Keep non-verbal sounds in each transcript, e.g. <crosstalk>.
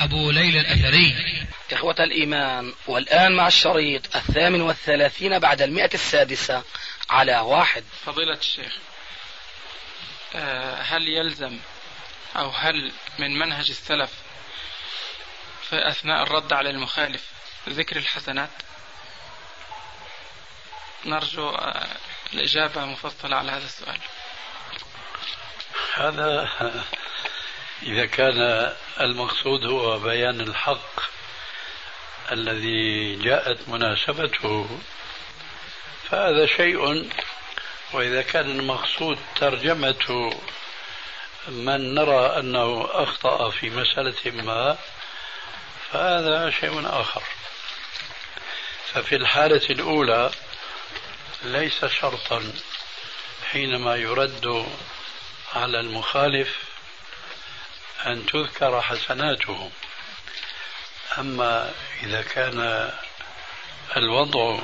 أبو ليلى الأثري. إخوة الإيمان والآن مع الشريط الثامن والثلاثين بعد المئة السادسة على واحد. فضيلة الشيخ آه، هل يلزم أو هل من منهج السلف في أثناء الرد على المخالف ذكر الحسنات؟ نرجو آه، الإجابة مفصلة على هذا السؤال. هذا إذا كان المقصود هو بيان الحق الذي جاءت مناسبته فهذا شيء. وإذا كان المقصود ترجمة من نرى أنه أخطأ في مسألة ما فهذا شيء آخر. ففي الحالة الأولى ليس شرطا حينما يرد على المخالف أن تذكر حسناته أما إذا كان الوضع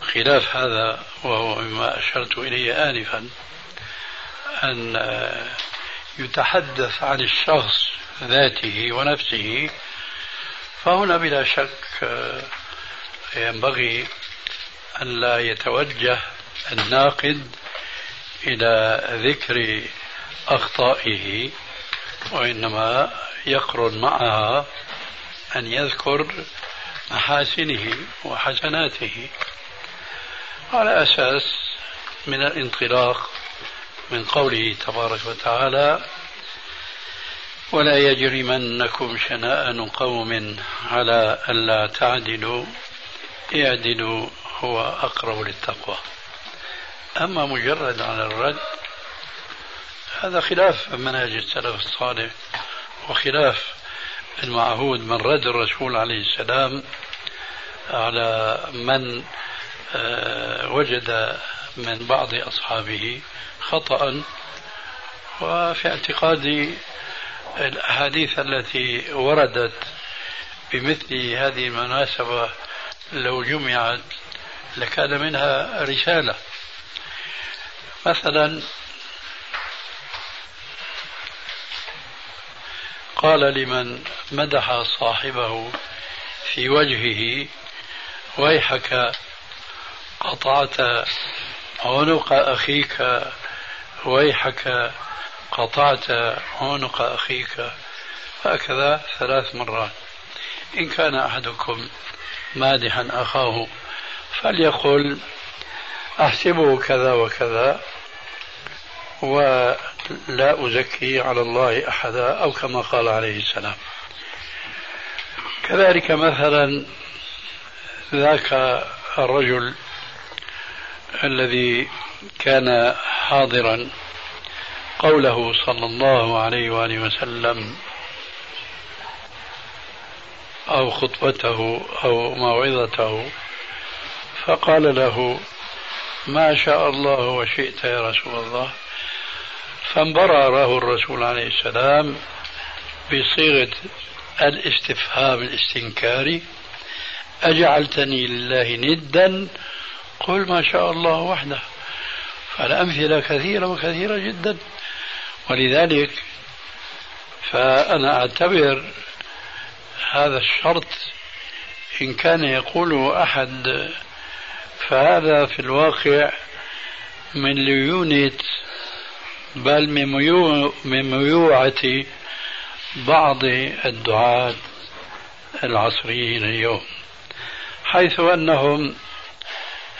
خلاف هذا وهو مما أشرت إليه آنفا أن يتحدث عن الشخص ذاته ونفسه فهنا بلا شك ينبغي أن لا يتوجه الناقد إلى ذكر أخطائه وإنما يقرن معها أن يذكر محاسنه وحسناته. على أساس من الانطلاق من قوله تبارك وتعالى ولا يجرمنكم شنآن قوم على ألا تعدلوا اعدلوا هو أقرب للتقوى. أما مجرد على الرد هذا خلاف منهج السلف الصالح وخلاف المعهود من رد الرسول عليه السلام على من آه، وجد من بعض أصحابه خطأ. وفي اعتقادي الأحاديث التي وردت بمثل هذه المناسبة لو جمعت لكان منها رسالة. مثلا قال لمن مدح صاحبه في وجهه ويحك قطعت عنق أخيك ويحك قطعت عنق أخيك هكذا ثلاث مرات. إن كان أحدكم مادحا أخاه فليقل أحسبه كذا وكذا ولا أزكي على الله أحدا أو كما قال عليه السلام. كذلك مثلا ذاك الرجل الذي كان حاضرا قوله صلى الله عليه وآله وسلم أو خطبته أو موعظته فقال له ما شاء الله وشئت يا رسول الله. فانبرره الرسول عليه السلام بصيغة الاستفهام الاستنكاري أجعلتني لله ندا؟ قل ما شاء الله وحده فالأمثلة كثيرة وكثيرة جدا. ولذلك فأنا أعتبر هذا الشرط إن كان يقوله أحد فهذا في الواقع من ليونة بل من ميوعة بعض الدعاة العصريين اليوم حيث أنهم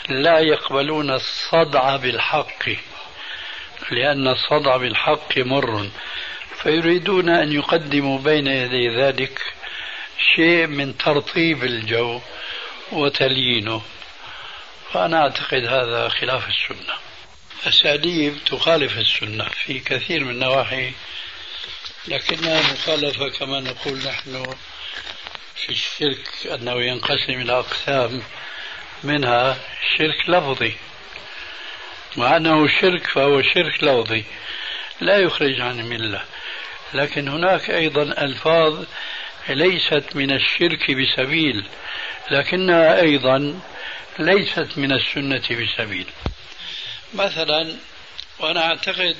لا يقبلون الصدع بالحق لأن الصدع بالحق مر فيريدون أن يقدموا بين يدي ذلك شيء من ترطيب الجو وتليينه فأنا أعتقد هذا خلاف السنة. أساليب تخالف السنة في كثير من النواحي لكنها مخالفة كما نقول نحن في الشرك أنه ينقسم إلى أقسام منها شرك لفظي. مع أنه شرك فهو شرك لفظي لا يخرج عن الملة لكن هناك أيضا ألفاظ ليست من الشرك بسبيل لكنها أيضا ليست من السنة بسبيل. مثلا وأنا أعتقد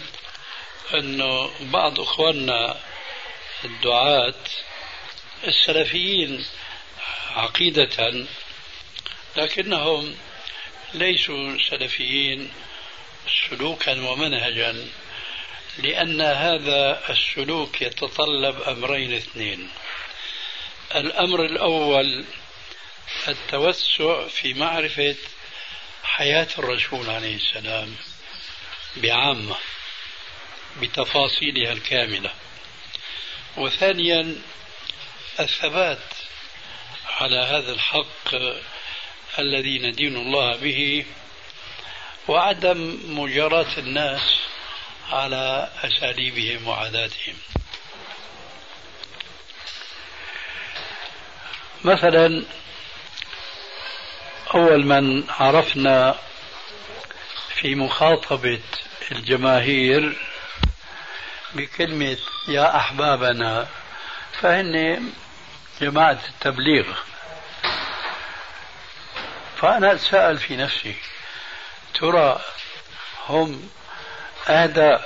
أنه بعض إخواننا الدعاة السلفيين عقيدة لكنهم ليسوا سلفيين سلوكا ومنهجا لأن هذا السلوك يتطلب أمرين اثنين. الأمر الأول التوسع في معرفة حياة الرسول عليه السلام بعامة بتفاصيلها الكاملة. وثانيا الثبات على هذا الحق الذي ندين الله به وعدم مجاراة الناس على أساليبهم وعاداتهم. مثلا أول من عرفنا في مخاطبة الجماهير بكلمة يا أحبابنا فهن جماعة التبليغ. فأنا أتساءل في نفسي ترى هم أهدى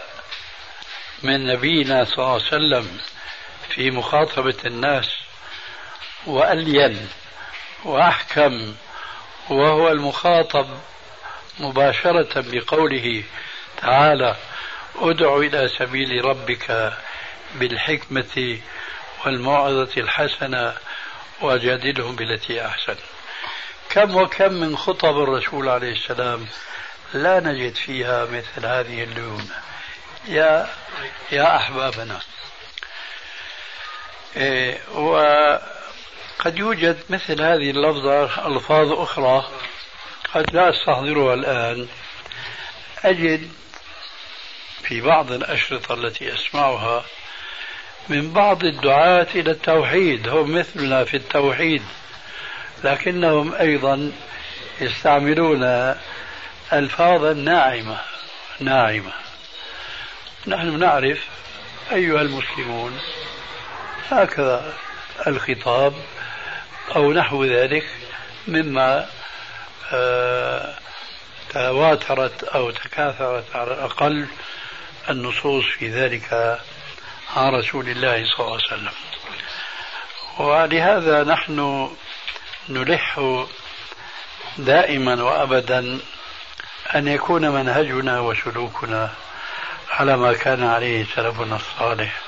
من نبينا صلى الله عليه وسلم في مخاطبة الناس وألين وأحكم وهو المخاطب مباشرة بقوله تعالى ادع إلى سبيل ربك بالحكمة والموعظة الحسنة وجادلهم بالتي أحسن. كم وكم من خطب الرسول عليه السلام لا نجد فيها مثل هذه الليونة يا يا أحبابنا. إيه وقد يوجد مثل هذه اللفظة ألفاظ أخرى قد لا أستحضرها الآن. أجد في بعض الأشرطة التي أسمعها من بعض الدعاة إلى التوحيد هم مثلنا في التوحيد لكنهم أيضا يستعملون ألفاظا ناعمة ناعمة. نحن نعرف أيها المسلمون هكذا الخطاب أو نحو ذلك مما آه، تواترت أو تكاثرت على الأقل النصوص في ذلك عن رسول الله صلى الله عليه وسلم. ولهذا نحن نلح دائما وأبدا أن يكون منهجنا وسلوكنا على ما كان عليه سلفنا الصالح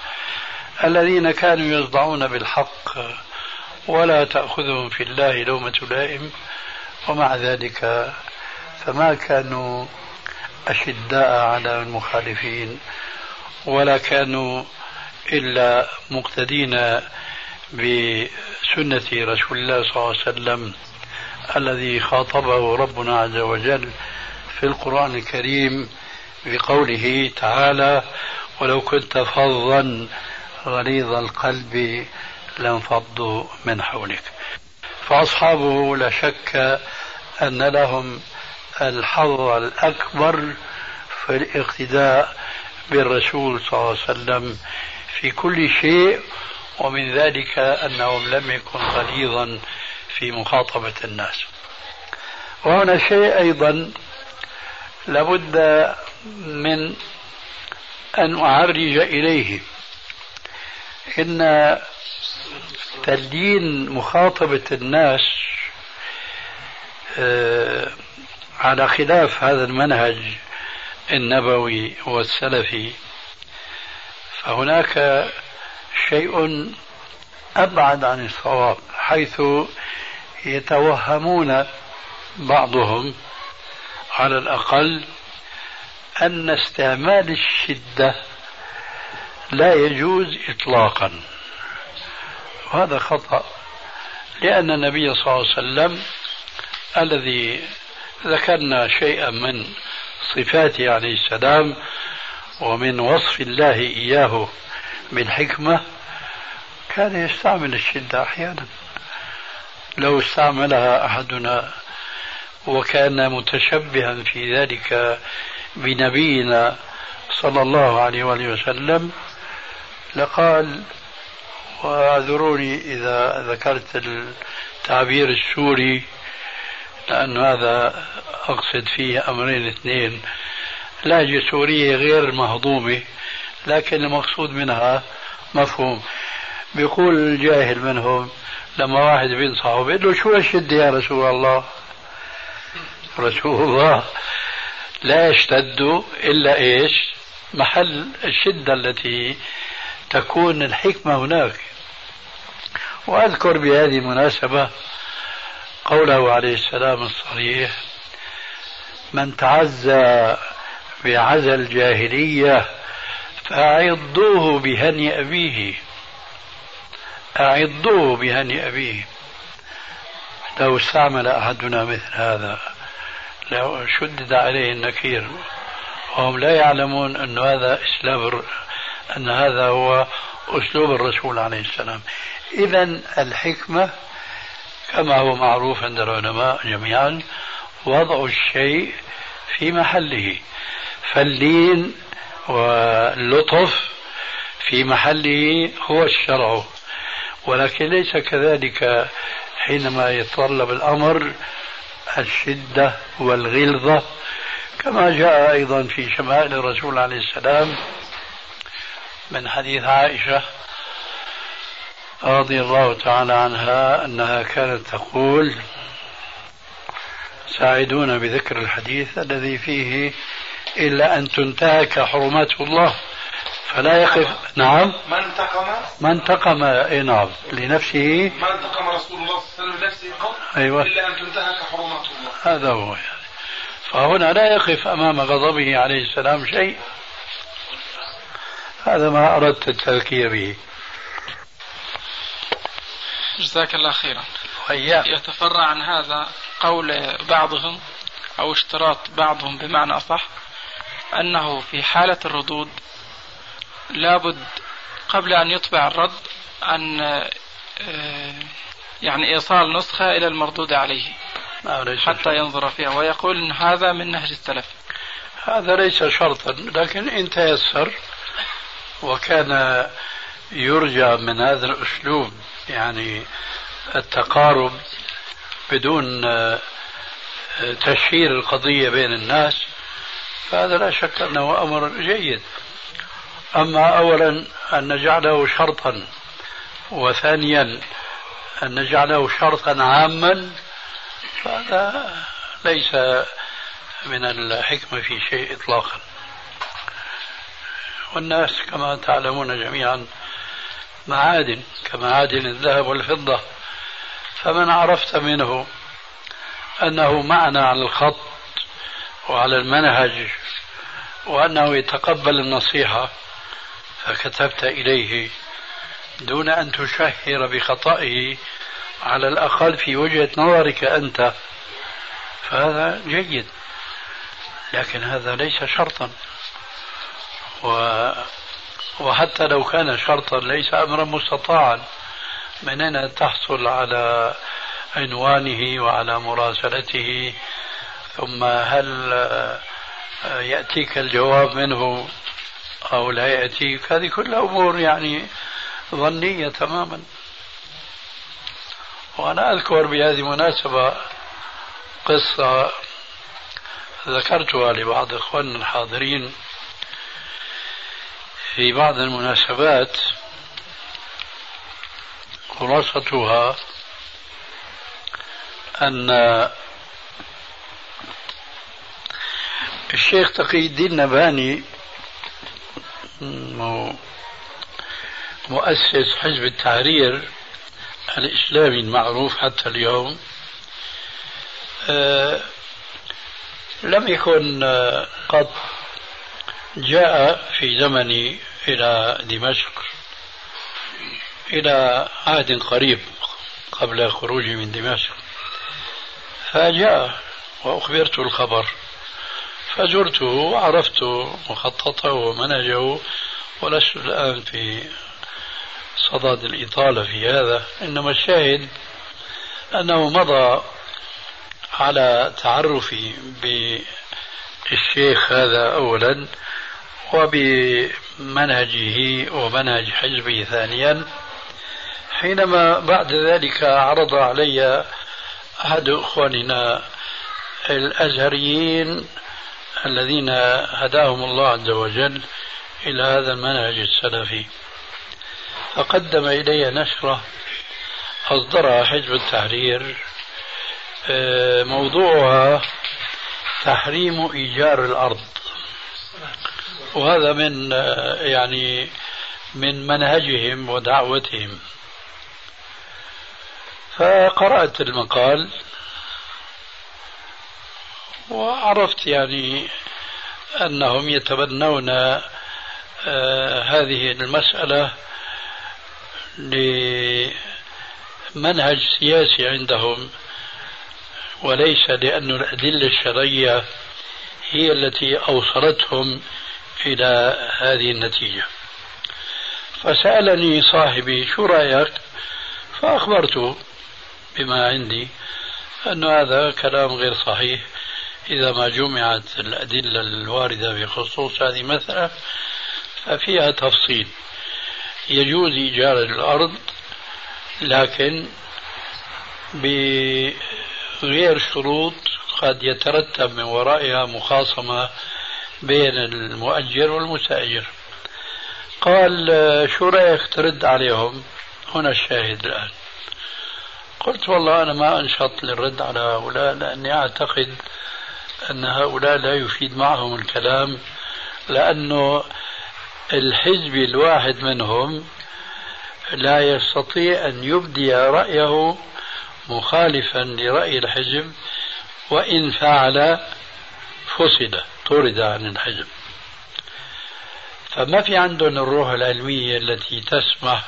الذين كانوا يصدعون بالحق ولا تأخذهم في الله لومة لائم ومع ذلك فما كانوا أشداء على المخالفين ولا كانوا إلا مقتدين بسنة رسول الله صلى الله عليه وسلم الذي خاطبه ربنا عز وجل في القرآن الكريم بقوله تعالى ولو كنت فظا غليظ القلب لانفضوا من حولك. فأصحابه لا شك أن لهم الحظ الأكبر في الاقتداء بالرسول صلى الله عليه وسلم في كل شيء ومن ذلك أنه لم يكن غليظا في مخاطبة الناس. وهنا شيء أيضا لابد من أن أعرج إليه. إن تلين مخاطبة الناس آه، على خلاف هذا المنهج النبوي والسلفي. فهناك شيء أبعد عن الصواب حيث يتوهمون بعضهم على الأقل أن استعمال الشدة لا يجوز إطلاقا. وهذا خطأ لأن النبي صلى الله عليه وسلم الذي ذكرنا شيئا من صفاته عليه السلام ومن وصف الله إياه بالحكمة كان يستعمل الشدة أحيانا. لو استعملها أحدنا وكان متشبها في ذلك بنبينا صلى الله عليه وآله وسلم لقال واعذروني إذا ذكرت التعبير السوري لأن هذا أقصد فيه أمرين اثنين. لهجة سورية غير مهضومة لكن المقصود منها مفهوم. بيقول الجاهل منهم لما واحد بينصحه بيقول له شو الشدة يا رسول الله؟ رسول الله لا يشتد إلا إيش؟ محل الشدة التي تكون الحكمة هناك. وأذكر بهذه المناسبة قوله عليه السلام الصريح من تعزى بعزى الجاهلية فأعضوه بهني أبيه أعضوه بهني أبيه لو استعمل أحدنا مثل هذا لو شدد عليه النكير وهم لا يعلمون أن هذا إسلام أن هذا هو أسلوب الرسول عليه السلام. إذا الحكمة كما هو معروف عند العلماء جميعا وضع الشيء في محله. فاللين واللطف في محله هو الشرع. ولكن ليس كذلك حينما يتطلب الأمر الشدة والغلظة كما جاء أيضا في شمائل الرسول عليه السلام من حديث عائشة رضي الله تعالى عنها أنها كانت تقول ساعدونا بذكر الحديث الذي فيه إلا أن تنتهك حرمات الله. فلا يقف نعم. ما انتقم ما انتقم اي نعم. لنفسه. ما انتقم رسول الله صلى الله عليه وسلم لنفسه قط؟ أيوه. إلا أن تنتهك حرمات الله. هذا هو يعني. فهنا لا يقف أمام غضبه عليه السلام شيء. هذا ما أردت التذكير به. جزاك الله خيرا. وإياك يتفرع عن هذا قول بعضهم أو اشتراط بعضهم بمعنى أصح أنه في حالة الردود لابد قبل أن يطبع الرد أن آه، يعني إيصال نسخة إلى المردود عليه حتى ينظر فيها ويقول إن هذا من نهج السلف. هذا ليس شرطا لكن إن تيسر وكان يرجى من هذا الأسلوب يعني التقارب بدون تشهير القضية بين الناس فهذا لا شك أنه أمر جيد. أما أولا أن نجعله شرطا وثانيا أن نجعله شرطا عاما فهذا ليس من الحكمة في شيء إطلاقا. والناس كما تعلمون جميعا معادن كمعادن الذهب والفضة. فمن عرفت منه أنه معنى على الخط وعلى المنهج وأنه يتقبل النصيحة فكتبت إليه دون أن تشهر بخطئه على الأقل في وجهة نظرك أنت. فهذا جيد لكن هذا ليس شرطا. و وحتى لو كان شرطا ليس امرا مستطاعا من أين تحصل على عنوانه وعلى مراسلته؟ ثم هل يأتيك الجواب منه أو لا يأتيك؟ هذه كلها أمور يعني ظنية تماما. وأنا أذكر بهذه المناسبة قصة ذكرتها لبعض إخواننا الحاضرين. في بعض المناسبات خلاصتها أن الشيخ تقي الدين نباني مؤسس حزب التحرير الإسلامي المعروف حتى اليوم آه، لم يكن قط جاء في زمني إلى دمشق إلى عهد قريب قبل خروجي من دمشق. فجاء وأخبرت الخبر فزرته وعرفت مخططه ومنهجه ولست الآن في صدد الإطالة في هذا. إنما الشاهد أنه مضى على تعرفي بالشيخ هذا أولا وبمنهجه ومنهج حزبه ثانيا. حينما بعد ذلك عرض علي أحد إخواننا الأزهريين الذين هداهم الله عز وجل إلى هذا المنهج السلفي. فقدم إلي نشرة أصدرها حزب التحرير آه، موضوعها تحريم إيجار الأرض. وهذا من يعني من منهجهم ودعوتهم. فقرأت المقال وعرفت يعني أنهم يتبنون آه، هذه المسألة لمنهج سياسي عندهم وليس لأن الأدلة الشرعية هي التي أوصلتهم إلى هذه النتيجة. فسألني صاحبي شو رأيك فأخبرته بما عندي أن هذا كلام غير صحيح. إذا ما جمعت الأدلة الواردة بخصوص هذه المسألة ففيها تفصيل. يجوز إيجار الأرض لكن بغير شروط قد يترتب من ورائها مخاصمة بين المؤجر والمستأجر قال شو رأيك ترد عليهم. هنا الشاهد الآن. قلت والله أنا ما أنشط للرد على هؤلاء لأني أعتقد أن هؤلاء لا يفيد معهم الكلام لأنه الحزب الواحد منهم لا يستطيع أن يبدي رأيه مخالفا لرأي الحزب وإن فعل فصل طرد عن الحزب فما في عندهم الروح العلمية التي تسمح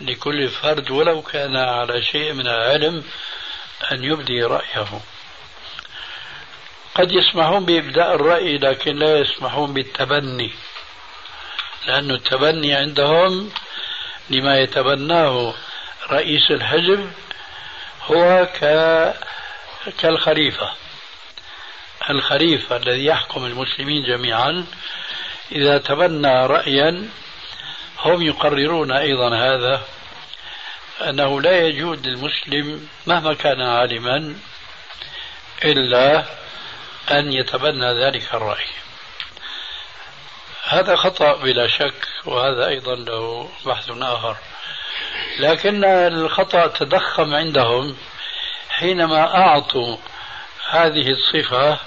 لكل فرد ولو كان على شيء من العلم أن يبدي رأيه. قد يسمحون بإبداء الرأي لكن لا يسمحون بالتبني لأن التبني عندهم لما يتبناه رئيس الحزب هو ك... كالخليفة. الخليفة الذي يحكم المسلمين جميعا إذا تبنى رأيا هم يقررون أيضا هذا أنه لا يجوز للمسلم مهما كان عالما إلا أن يتبنى ذلك الرأي. هذا خطأ بلا شك وهذا أيضا له بحث آخر. لكن الخطأ تضخم عندهم حينما أعطوا هذه الصفة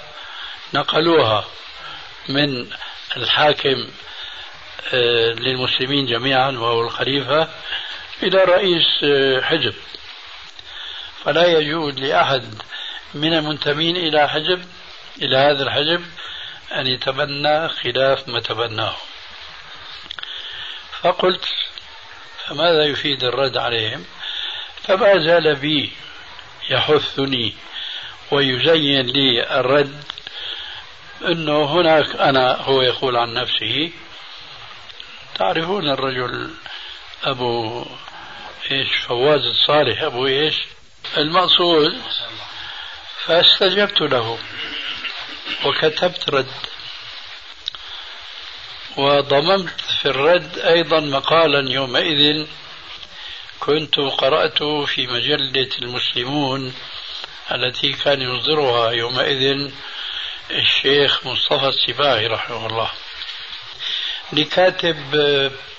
نقلوها من الحاكم آه، للمسلمين جميعا وهو الخليفة إلى رئيس آه، حزب فلا يجوز لأحد من المنتمين إلى حزب إلى هذا الحزب أن يتبنى خلاف ما تبناه. فقلت فماذا يفيد الرد عليهم؟ فما زال بي يحثني ويزين لي الرد إنه هناك أنا هو يقول عن نفسه تعرفون الرجل أبو إيش فواز الصالح أبو إيش؟ المقصود فاستجبت له وكتبت رد وضممت في الرد أيضا مقالا يومئذ كنت قرأت في مجلة المسلمون التي كان يصدرها يومئذ الشيخ مصطفى السباعي رحمه الله. لكاتب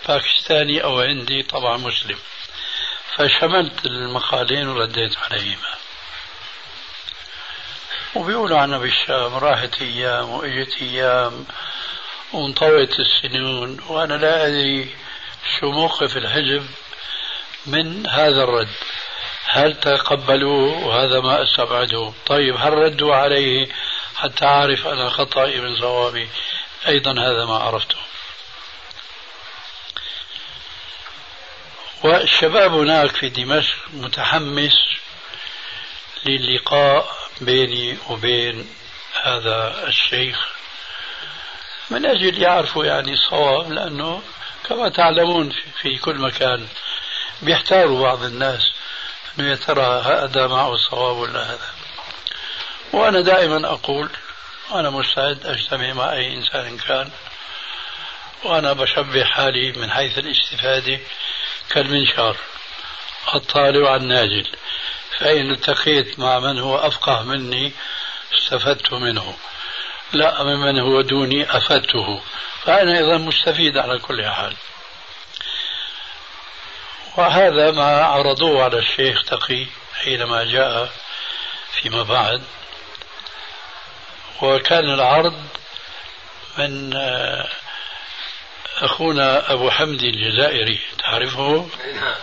باكستاني أو هندي طبعا مسلم. فشملت المقالين ورديت عليهما. وبيقولوا عنا بالشام راحت أيام وإجت أيام وانطوت السنون وأنا لا أدري شو موقف الحزب من هذا الرد. هل تقبلوه؟ وهذا ما استبعده طيب هل ردوا عليه؟ حتى أعرف أنا خطأي من صوابي. أيضا هذا ما عرفته. والشباب هناك في دمشق متحمس للقاء بيني وبين هذا الشيخ. من أجل يعرفوا يعني الصواب لأنه كما تعلمون في كل مكان بيحتاروا بعض الناس إنه يا ترى هذا معه الصواب ولا هذا؟ وأنا دائما أقول أنا مستعد أجتمع مع أي إنسان كان وأنا بشبه حالي من حيث الاستفادة كالمنشار الطالع الناجل فإن التقيت مع من هو أفقه مني استفدت منه لا ممن هو دوني أفدته فأنا أيضا مستفيد على كل حال. وهذا ما عرضوه على الشيخ تقي حينما جاء فيما بعد. وكان العرض من آه، أخونا أبو حمدي الجزائري تعرفه؟ نعم.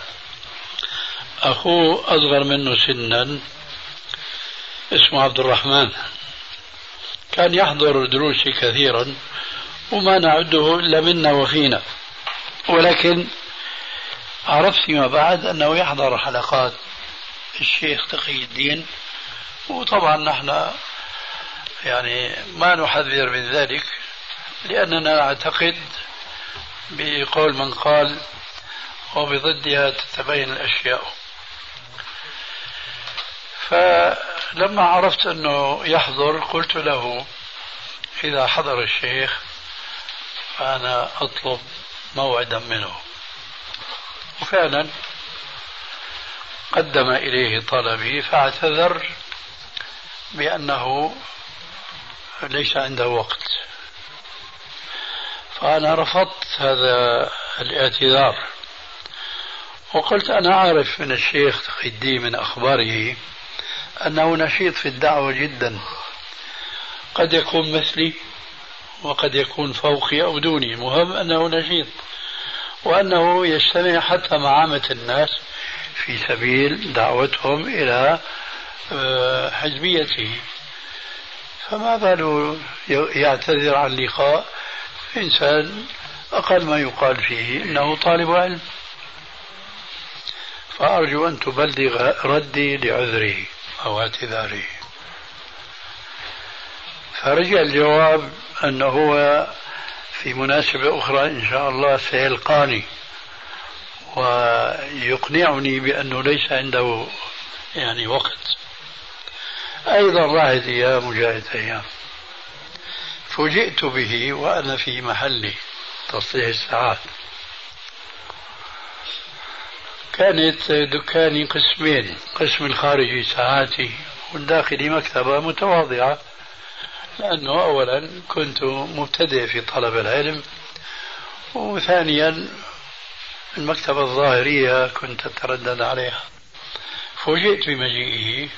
أخوه أصغر منه سنا اسمه عبد الرحمن. كان يحضر دروسي كثيرا وما نعده إلا منا وفينا ولكن عرفت فيما بعد أنه يحضر حلقات الشيخ تقي الدين وطبعا نحن يعني ما نحذر من ذلك لأننا نعتقد بقول من قال وبضدها تتبين الأشياء. فلما عرفت أنه يحضر قلت له إذا حضر الشيخ فأنا أطلب موعدا منه. وفعلا قدم إليه طلبي فاعتذر بأنه ليس عنده وقت. فأنا رفضت هذا الاعتذار. وقلت أنا أعرف من الشيخ تقي الدين من أخباره أنه نشيط في الدعوة جدا. قد يكون مثلي وقد يكون فوقي أو دوني. المهم أنه نشيط. وأنه يجتمع حتى مع عامة الناس في سبيل دعوتهم إلى آه، حزبيته. فما باله يعتذر عن لقاء إنسان أقل ما يقال فيه إنه طالب علم. فأرجو أن تبلغ ردي لعذره أو اعتذاره. فرجع الجواب أنه هو في مناسبة أخرى إن شاء الله سيلقاني ويقنعني بأنه ليس عنده يعني وقت. أيضا راحت أيام وجاءت أيام. فوجئت به وأنا في محلي. تصليح الساعات. كانت دكاني قسمين قسم الخارجي ساعاتي والداخلي مكتبة متواضعة لأنه أولا كنت مبتدئ في طلب العلم وثانيا المكتبة الظاهرية كنت أتردد عليها. فوجئت بمجيئه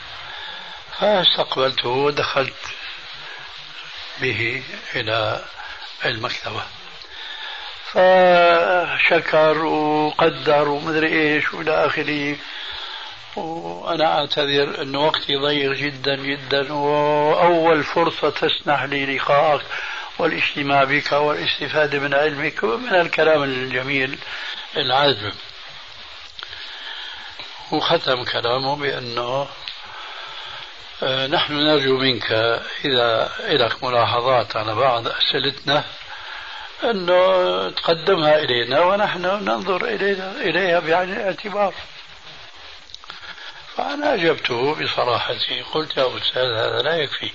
فاستقبلته ودخلت به إلى المكتبة. فشكر وقدر ومدري إيش وإلى آخره. وأنا أعتذر إن وقتي ضيق جدا جدا. وأول فرصة تسنح لي لقائك والاجتماع بك والاستفادة من علمك ومن الكلام الجميل العذب. وختم كلامه بأنه نحن نرجو منك إذا لك ملاحظات على بعض أسئلتنا أنه تقدمها إلينا ونحن ننظر إلينا إليها بعين الاعتبار. فأنا أجبته بصراحتي قلت يا أستاذ هذا لا يكفي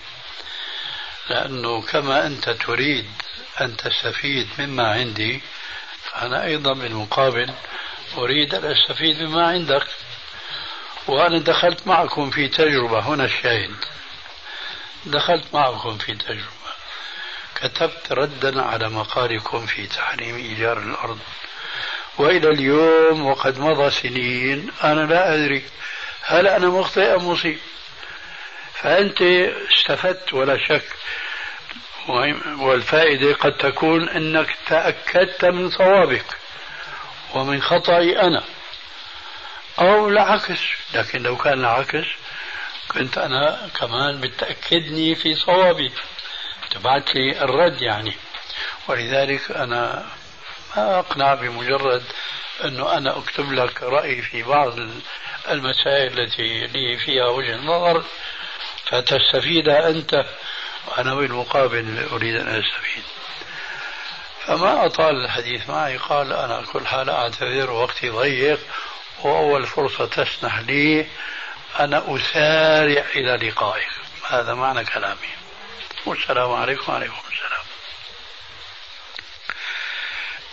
لأنه كما أنت تريد أن تستفيد مما عندي فأنا أيضا بالمقابل أريد أن أستفيد مما عندك. وأنا دخلت معكم في تجربة هنا الشاهد. دخلت معكم في تجربة. كتبت ردا على مقالكم في تحريم إيجار الأرض. وإلى اليوم وقد مضى سنين أنا لا أدري هل أنا مخطئ أم مصيب. فأنت استفدت ولا شك والفائدة قد تكون أنك تأكدت من صوابك ومن خطأي أنا. أو العكس لكن لو كان العكس كنت أنا كمان بتأكدني في صوابي. تبعت لي الرد يعني. ولذلك أنا ما أقنع بمجرد أنه أنا أكتب لك رأيي في بعض المسائل التي لي فيها وجه نظر. فتستفيد أنت وأنا بالمقابل أريد أن أستفيد. فما أطال الحديث معي. قال أنا كل حال أعتذر وقتي ضيق وأول فرصة تسنح لي أنا أسارع إلى لقائك هذا معنى كلامي. والسلام عليكم وعليكم السلام.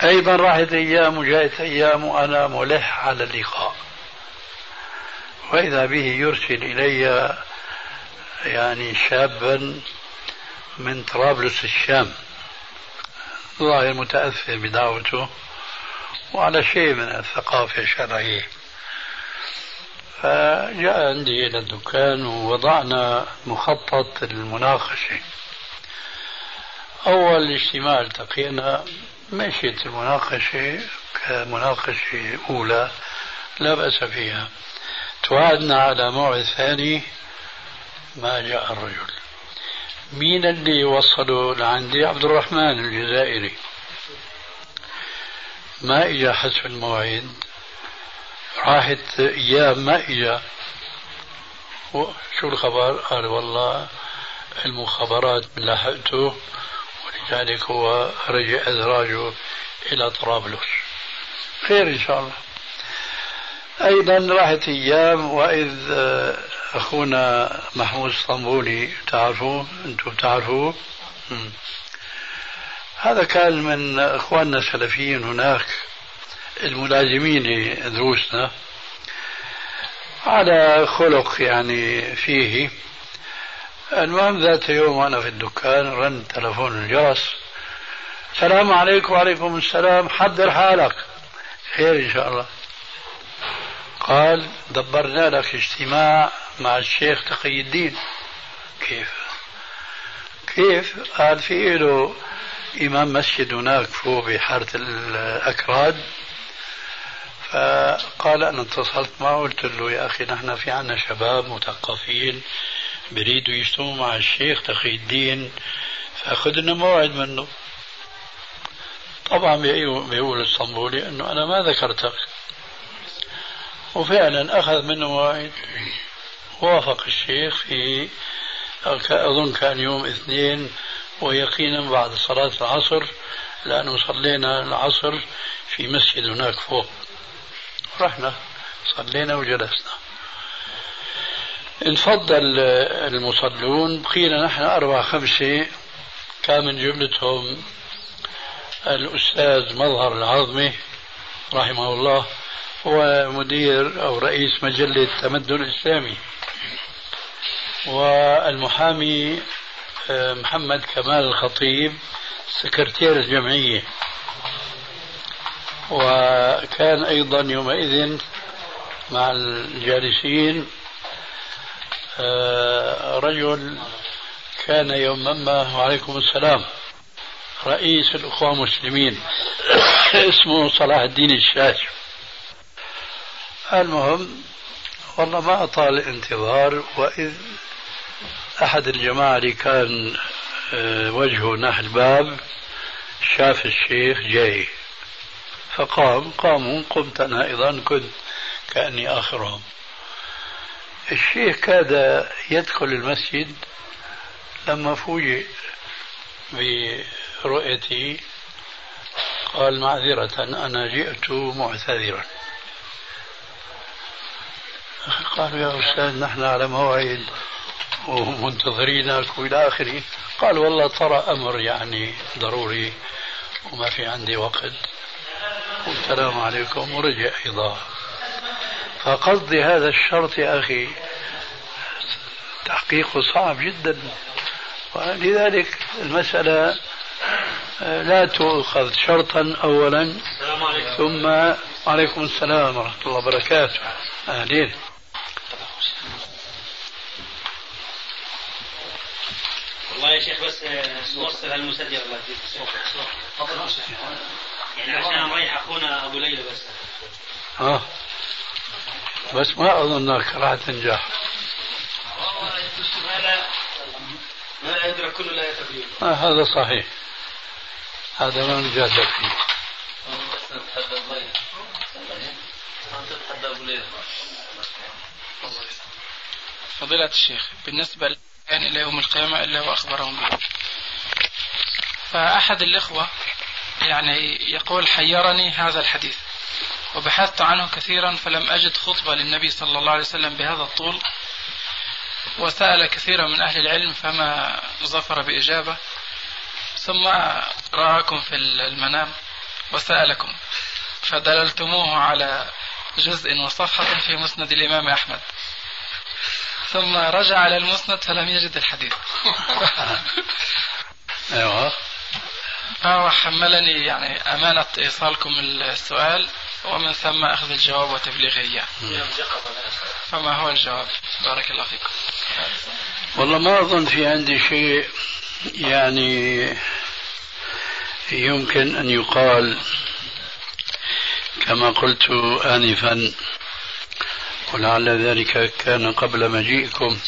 أيضا راحت أيام وجاءت أيام وأنا ملح على اللقاء. وإذا به يرسل إلي يعني شابا من طرابلس الشام. ظاهر متأثر بدعوته. وعلى شيء من الثقافة الشرعية. فجاء عندي إلى الدكان ووضعنا مخطط المناقشة. أول اجتماع التقينا مشيت المناقشة كمناقشة أولى لا بأس فيها. توعدنا على موعد ثاني ما جاء الرجل. مين اللي وصله لعندي؟ عبد الرحمن الجزائري. ما اجى حسب الموعد راحت أيام ما اجى شو الخبر؟ قال والله المخابرات لحقته ولذلك هو رجع إدراجه إلى طرابلس خير إن شاء الله. أيضا راحت أيام وإذ أخونا محمود الصنبولي تعرفوه؟ أنتم تعرفوه؟ هذا كان من إخواننا السلفيين هناك الملازمين دروسنا على خلق يعني فيه. المهم ذات يوم وأنا في الدكان رن تلفون الجرس السلام عليكم وعليكم السلام. حضر حالك. خير إن شاء الله. قال دبرنا لك اجتماع مع الشيخ تقي الدين. كيف؟ كيف؟ قال في له إمام مسجد هناك فوق بحارة الأكراد. فقال أنا اتصلت معه قلت له يا أخي نحن في عنا شباب مثقفين بريدوا يجتمعوا مع الشيخ تقي الدين فأخذ لنا موعد منه. طبعا بيقول الصنبولي أنه أنا ما ذكرتك وفعلا أخذ منه موعد وافق الشيخ في أظن كان يوم اثنين ويقينا بعد صلاة العصر لأنه صلينا العصر في مسجد هناك فوق. رحنا صلينا وجلسنا. انفضل المصلون بقينا نحن أربعة خمسة كان من جملتهم الأستاذ مظهر العظمي رحمه الله هو مدير أو رئيس مجلة تمدن الإسلامي والمحامي محمد كمال الخطيب سكرتير الجمعية. وكان أيضا يومئذ مع الجالسين آه، رجل كان يوما ما وعليكم السلام رئيس الأخوة المسلمين اسمه صلاح الدين الشاش المهم والله ما أطال الانتظار وإذ أحد الجماعة اللي كان آه، وجهه ناحية الباب شاف الشيخ جاي. فقام قاموا قمت أنا أيضا كنت كأني آخرهم. الشيخ كاد يدخل المسجد لما فوجئ برؤيتي قال معذرة أنا جئت معتذرا. قالوا يا أستاذ نحن على موعد ومنتظرينك والى اخره قال والله ترى أمر يعني ضروري وما في عندي وقت. والسلام عليكم. ورجع أيضا. فقصدي هذا الشرط يا أخي تحقيقه صعب جدا. ولذلك المسألة لا تؤخذ شرطا أولا. ثم عليكم السلام ورحمة الله وبركاته. أهلين والله يا شيخ بس نوصل هالمسجل الله يعني عشان نريح أخونا أبو ليلى بس. آه. بس ما اظنك راح تنجح. هذا ما يدرك كل لا يتبين. آه هذا صحيح. هذا ما نجادل فيه. فضيلة الشيخ بالنسبة كان إلى يوم القيامة إلا وأخبرهم به فأحد الإخوة يعني يقول حيرني هذا الحديث وبحثت عنه كثيرا فلم أجد خطبة للنبي صلى الله عليه وسلم بهذا الطول وسأل كثيرا من أهل العلم فما ظفر بإجابة. ثم رآكم في المنام وسألكم فدللتموه على جزء وصفحة في مسند الإمام أحمد. ثم رجع إلى المسند فلم يجد الحديث. <laughs> أيوه. فهو حملني يعني أمانة إيصالكم السؤال ومن ثم أخذ الجواب وتبليغه إياه. فما هو الجواب؟ بارك الله فيكم. والله ما أظن في عندي شيء يعني يمكن أن يقال كما قلت آنفا ولعل ذلك كان قبل مجيئكم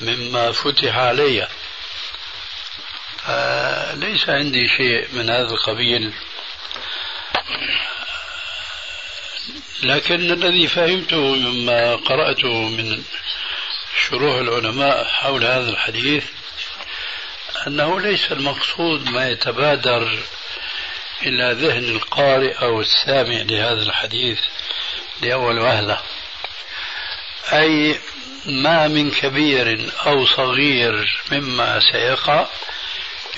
مما فتح علي. فليس عندي شيء من هذا القبيل. لكن الذي فهمته مما قرأته من شروح العلماء حول هذا الحديث أنه ليس المقصود ما يتبادر إلى ذهن القارئ أو السامع لهذا الحديث. لأول وهلة. أي ما من كبير أو صغير مما سيقع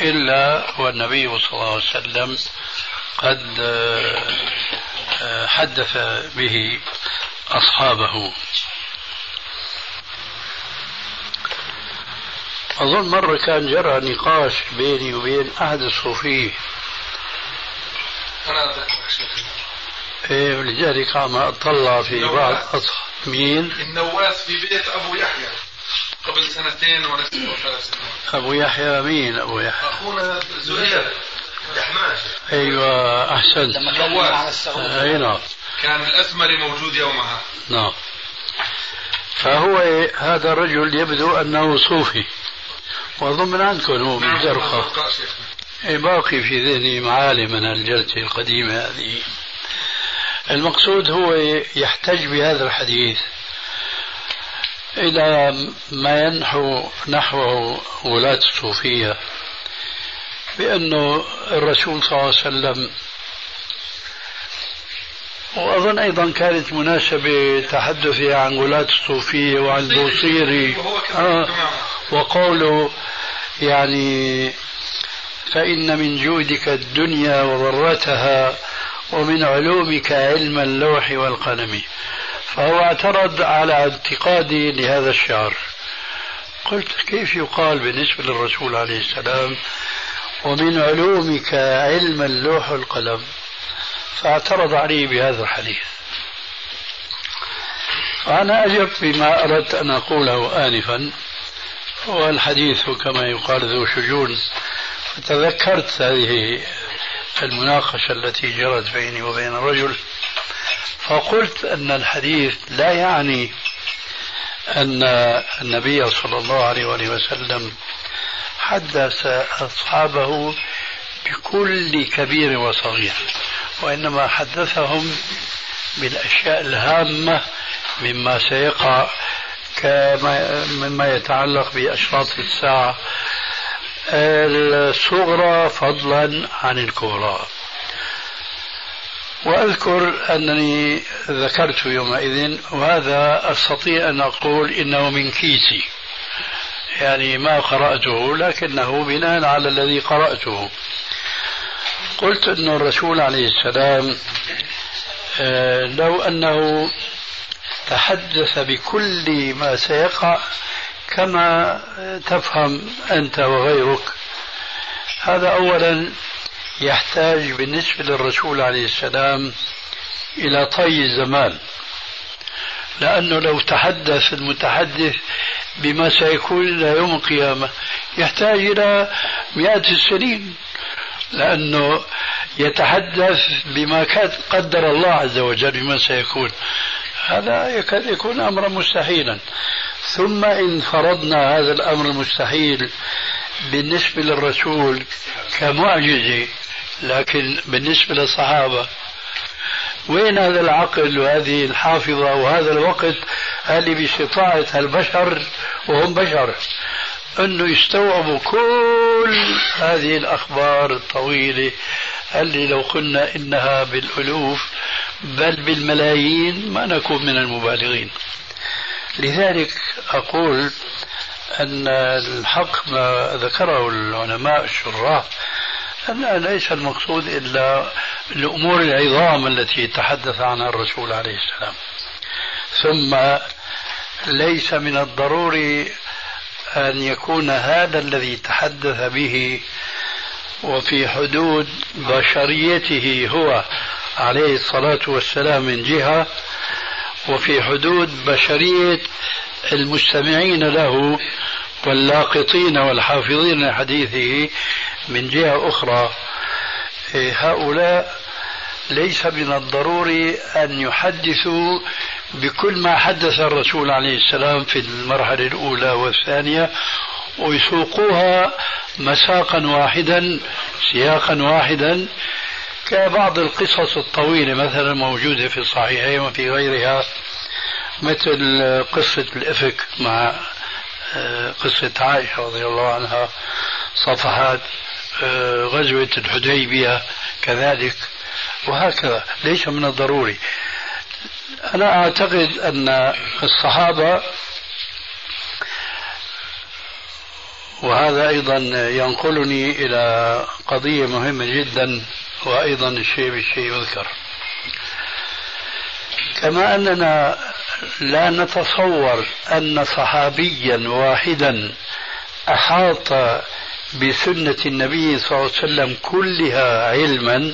إلا والنبي صلى الله عليه وسلم قد آه، حدث به أصحابه. أظن مرة كان جرى نقاش بيني وبين أحد الصوفية إيه لذلك عم أطلع في بعض أصحاب مين؟ النواس في بيت أبو يحيى قبل سنتين ونصف أو ثلاث سنوات. أبو يحيى مين أبو يحيى؟ أخونا زهير يحماش أيوة أحسنت لما كان السعود أي نعم. كان الأسمري موجود يومها. نعم. فهو هذا الرجل يبدو أنه صوفي. وأظن من عندكم هو من نعم زرقاء زرقاء شيخنا. إيه، باقي في ذهني معالم من الجلسة القديمة هذه. المقصود هو يحتج بهذا الحديث إلى ما ينحو نحوه ولاة الصوفية بأنه الرسول صلى الله عليه وسلم وأظن أيضا كانت مناسبة تحدثي عن ولاة الصوفية وعن البوصيري آه. وقوله يعني فإن من جودك الدنيا وضرتها ومن علومك علم اللوح والقلم. فهو اعترض على اعتقادي لهذا الشعر. قلت كيف يقال بالنسبة للرسول عليه السلام ومن علومك علم اللوح والقلم؟ فاعترض علي بهذا الحديث. فأنا أجبت بما أردت أن أقوله آنفا. والحديث كما يقال ذو شجون. فتذكرت هذه المناقشة التي جرت بيني وبين الرجل فقلت أن الحديث لا يعني أن النبي صلى الله عليه وآله وسلم حدث أصحابه بكل كبير وصغير وإنما حدثهم بالأشياء الهامة مما سيقع كما مما يتعلق بأشراط الساعة الصغرى فضلا عن الكبرى. وأذكر أنني ذكرت يومئذ وهذا أستطيع أن أقول إنه من كيسي. يعني ما قرأته لكنه بناء على الذي قرأته. قلت أن الرسول عليه السلام آه، لو أنه تحدث بكل ما سيقع كما تفهم أنت وغيرك. هذا أولا يحتاج بالنسبة للرسول عليه السلام إلى طي الزمان. لأنه لو تحدث المتحدث بما سيكون إلى يوم القيامة يحتاج إلى مئات السنين. لأنه يتحدث بما قدر الله عز وجل بما سيكون. هذا يكاد يكون أمرا مستحيلا. ثم إن فرضنا هذا الأمر المستحيل بالنسبة للرسول كمعجزة لكن بالنسبة للصحابة وين هذا العقل وهذه الحافظة وهذا الوقت اللي باستطاعة البشر وهم بشر؟ أنه يستوعبوا كل هذه الأخبار الطويلة اللي لو قلنا إنها بالألوف بل بالملايين ما نكون من المبالغين. لذلك أقول أن الحق ما ذكره العلماء الشراح أن ليس المقصود إلا الأمور العظام التي تحدث عنها الرسول عليه السلام. ثم ليس من الضروري أن يكون هذا الذي تحدث به وفي حدود بشريته هو عليه الصلاة والسلام من جهة وفي حدود بشرية المستمعين له واللاقطين والحافظين لحديثه من جهة أخرى. هؤلاء ليس من الضروري أن يحدثوا بكل ما حدث الرسول عليه السلام في المرحلة الأولى والثانية ويسوقوها مساقا واحدا سياقا واحدا كبعض القصص الطويلة مثلا موجودة في الصحيحين وفي غيرها مثل قصة الإفك مع آه، قصة عائشة رضي الله عنها صفحات آه، غزوة الحديبية كذلك وهكذا ليس من الضروري. أنا أعتقد أن الصحابة وهذا أيضا ينقلني إلى قضية مهمة جدا. وأيضا الشيء بالشيء يذكر. كما أننا لا نتصور أن صحابيا واحدا أحاط بسنة النبي صلى الله عليه وسلم كلها علما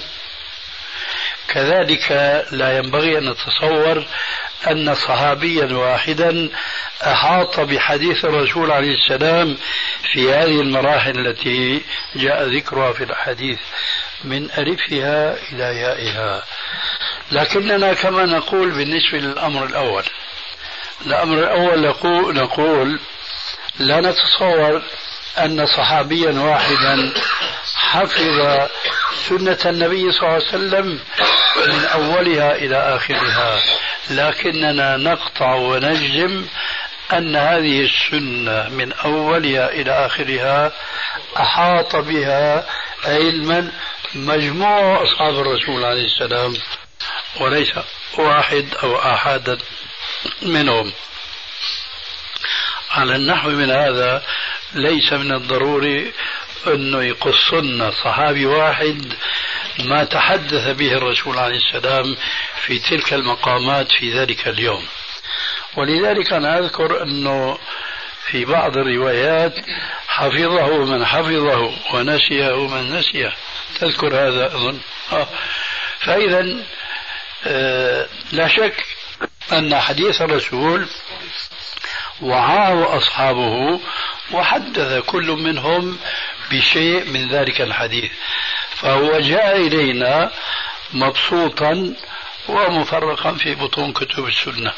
كذلك لا ينبغي أن نتصور أن صحابيا واحدا أحاط بحديث الرسول عليه السلام في هذه المراحل التي جاء ذكرها في الحديث من ألفها إلى يائها. لكننا كما نقول بالنسبة للأمر الأول الأمر الأول نقول لا نتصور أن صحابيا واحدا حفظ سنة النبي صلى الله عليه وسلم من أولها إلى آخرها. لكننا نقطع ونجزم أن هذه السنة من أولها إلى آخرها أحاط بها علما مجموع أصحاب الرسول عليه السلام وليس واحد أو أحدا منهم. على النحو من هذا ليس من الضروري أنه يقصن صحابي واحد ما تحدث به الرسول عليه السلام في تلك المقامات في ذلك اليوم. ولذلك أنا أذكر أنه في بعض الروايات حفظه من حفظه ونسيه من نسيه. تذكر هذا أظن. آه. فإذا آه لا شك أن حديث الرسول وعاه أصحابه وحدث كل منهم بشيء من ذلك الحديث. فهو جاء إلينا مبسوطا ومفرقا في بطون كتب السنة.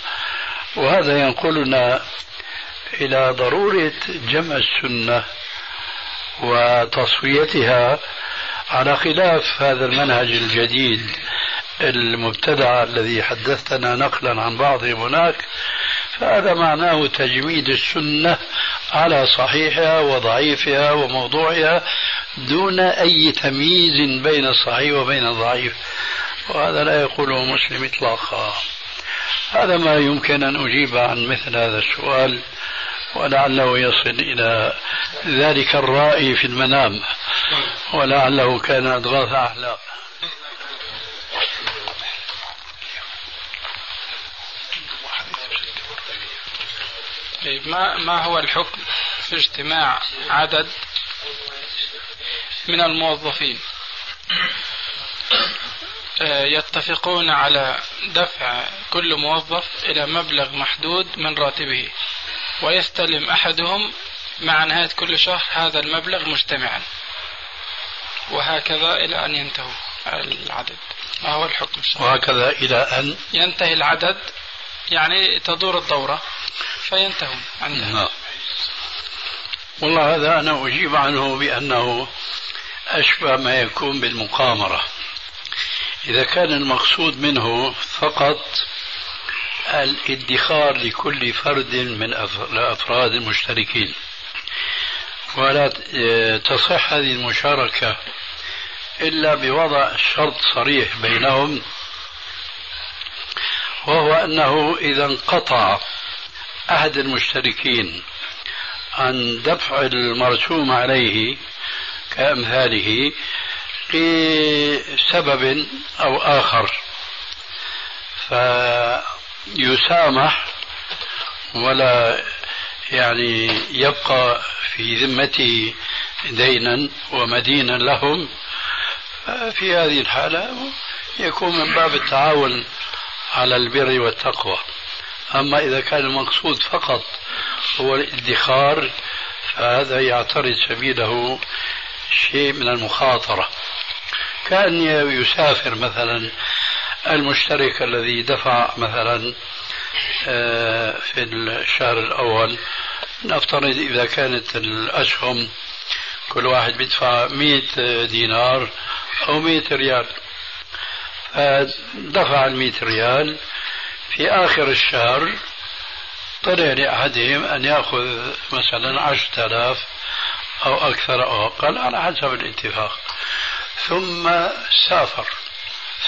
وهذا ينقلنا إلى ضرورة جمع السنة وتصفيتها على خلاف هذا المنهج الجديد المبتدع الذي حدثتنا نقلا عن بعضهم هناك فهذا معناه تجميد السنة على صحيحها وضعيفها وموضوعها دون أي تمييز بين الصحيح وبين الضعيف وهذا لا يقوله مسلم إطلاقا. هذا ما يمكن أن أجيب عن مثل هذا السؤال. ولعله يصل إلى ذلك الرائي في المنام. ولعله كان أضغاث أحلام طيب ما ما هو الحكم في اجتماع عدد من الموظفين؟ آه، يتفقون على دفع كل موظف إلى مبلغ محدود من راتبه. ويستلم أحدهم مع نهاية كل شهر هذا المبلغ مجتمعا. وهكذا إلى أن ينتهوا العدد. ما هو الحكم؟ الشرعي وهكذا إلى أن ينتهي العدد يعني تدور الدورة فينتهون عندها نعم. والله هذا أنا أجيب عنه بأنه أشبه ما يكون بالمقامرة. إذا كان المقصود منه فقط الادخار لكل فرد من الأفراد المشتركين. ولا تصح هذه المشاركة إلا بوضع شرط صريح بينهم وهو أنه إذا انقطع أحد المشتركين عن دفع المرسوم عليه كأمثاله لسبب أو آخر. فيسامح ولا يعني يبقى في ذمته دينا ومدينا لهم في هذه الحالة يكون من باب التعاون على البر والتقوى. أما إذا كان المقصود فقط هو الادخار فهذا يعترض سبيله شيء من المخاطرة. كأن يسافر مثلا المشترك الذي دفع مثلا آه، في الشهر الأول. نفترض إذا كانت الأسهم كل واحد بيدفع 100 دينار أو 100 ريال. دفع ال 100 ريال. في آخر الشهر طلع لأحدهم أن يأخذ مثلا عشرة آلاف أو أكثر أو أقل على حسب الاتفاق. ثم سافر.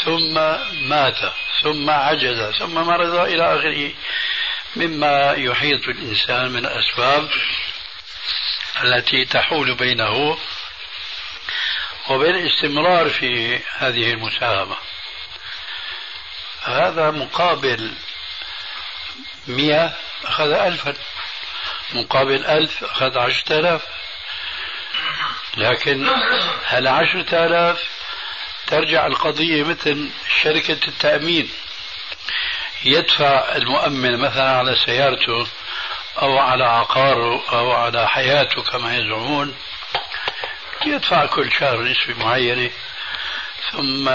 ثم مات ثم عجز ثم مرض إلى آخره. مما يحيط الإنسان من الأسباب التي تحول بينه وبين الاستمرار في هذه المساهمة. هذا مقابل مئة أخذ ألفا مقابل ألف أخذ عشرة آلاف. لكن هل عشرة آلاف ترجع القضية مثل شركة التأمين. يدفع المؤمن مثلا على سيارته أو على عقاره أو على حياته كما يزعمون. يدفع كل شهر نسبة معينة. ثم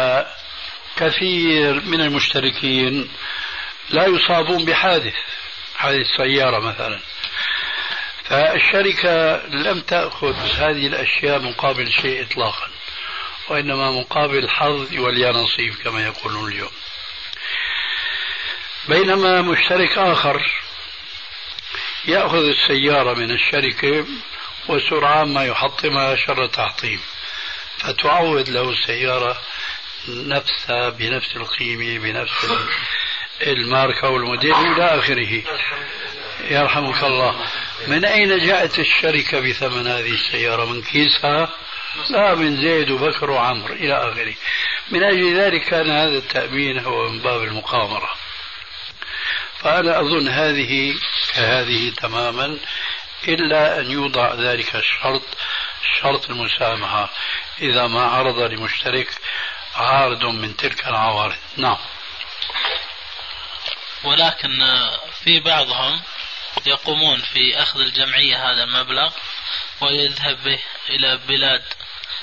كثير من المشتركين لا يصابون بحادث حادث سيارة مثلا. فالشركة لم تأخذ هذه الأشياء مقابل شيء إطلاقا. وإنما مقابل الحظ ولي نصيب كما يقولون اليوم. بينما مشترك آخر يأخذ السيارة من الشركة وسرعان ما يحطمها شر تحطيم فتعوض له السيارة نفسها بنفس القيمة بنفس الماركة والموديل إلى آخره. يرحمك الله. من أين جاءت الشركة بثمن هذه السيارة؟ من كيسها؟ لا من زيد وبكر وعمر إلى آخره. من أجل ذلك كان هذا التأمين هو من باب المقامرة. فأنا أظن هذه كهذه تماما إلا أن يوضع ذلك الشرط شرط المسامحة. إذا ما عرض لمشترك عارض من تلك العوارض. نعم. ولكن في بعضهم يقومون في أخذ الجمعية هذا المبلغ ويذهب به إلى بلاد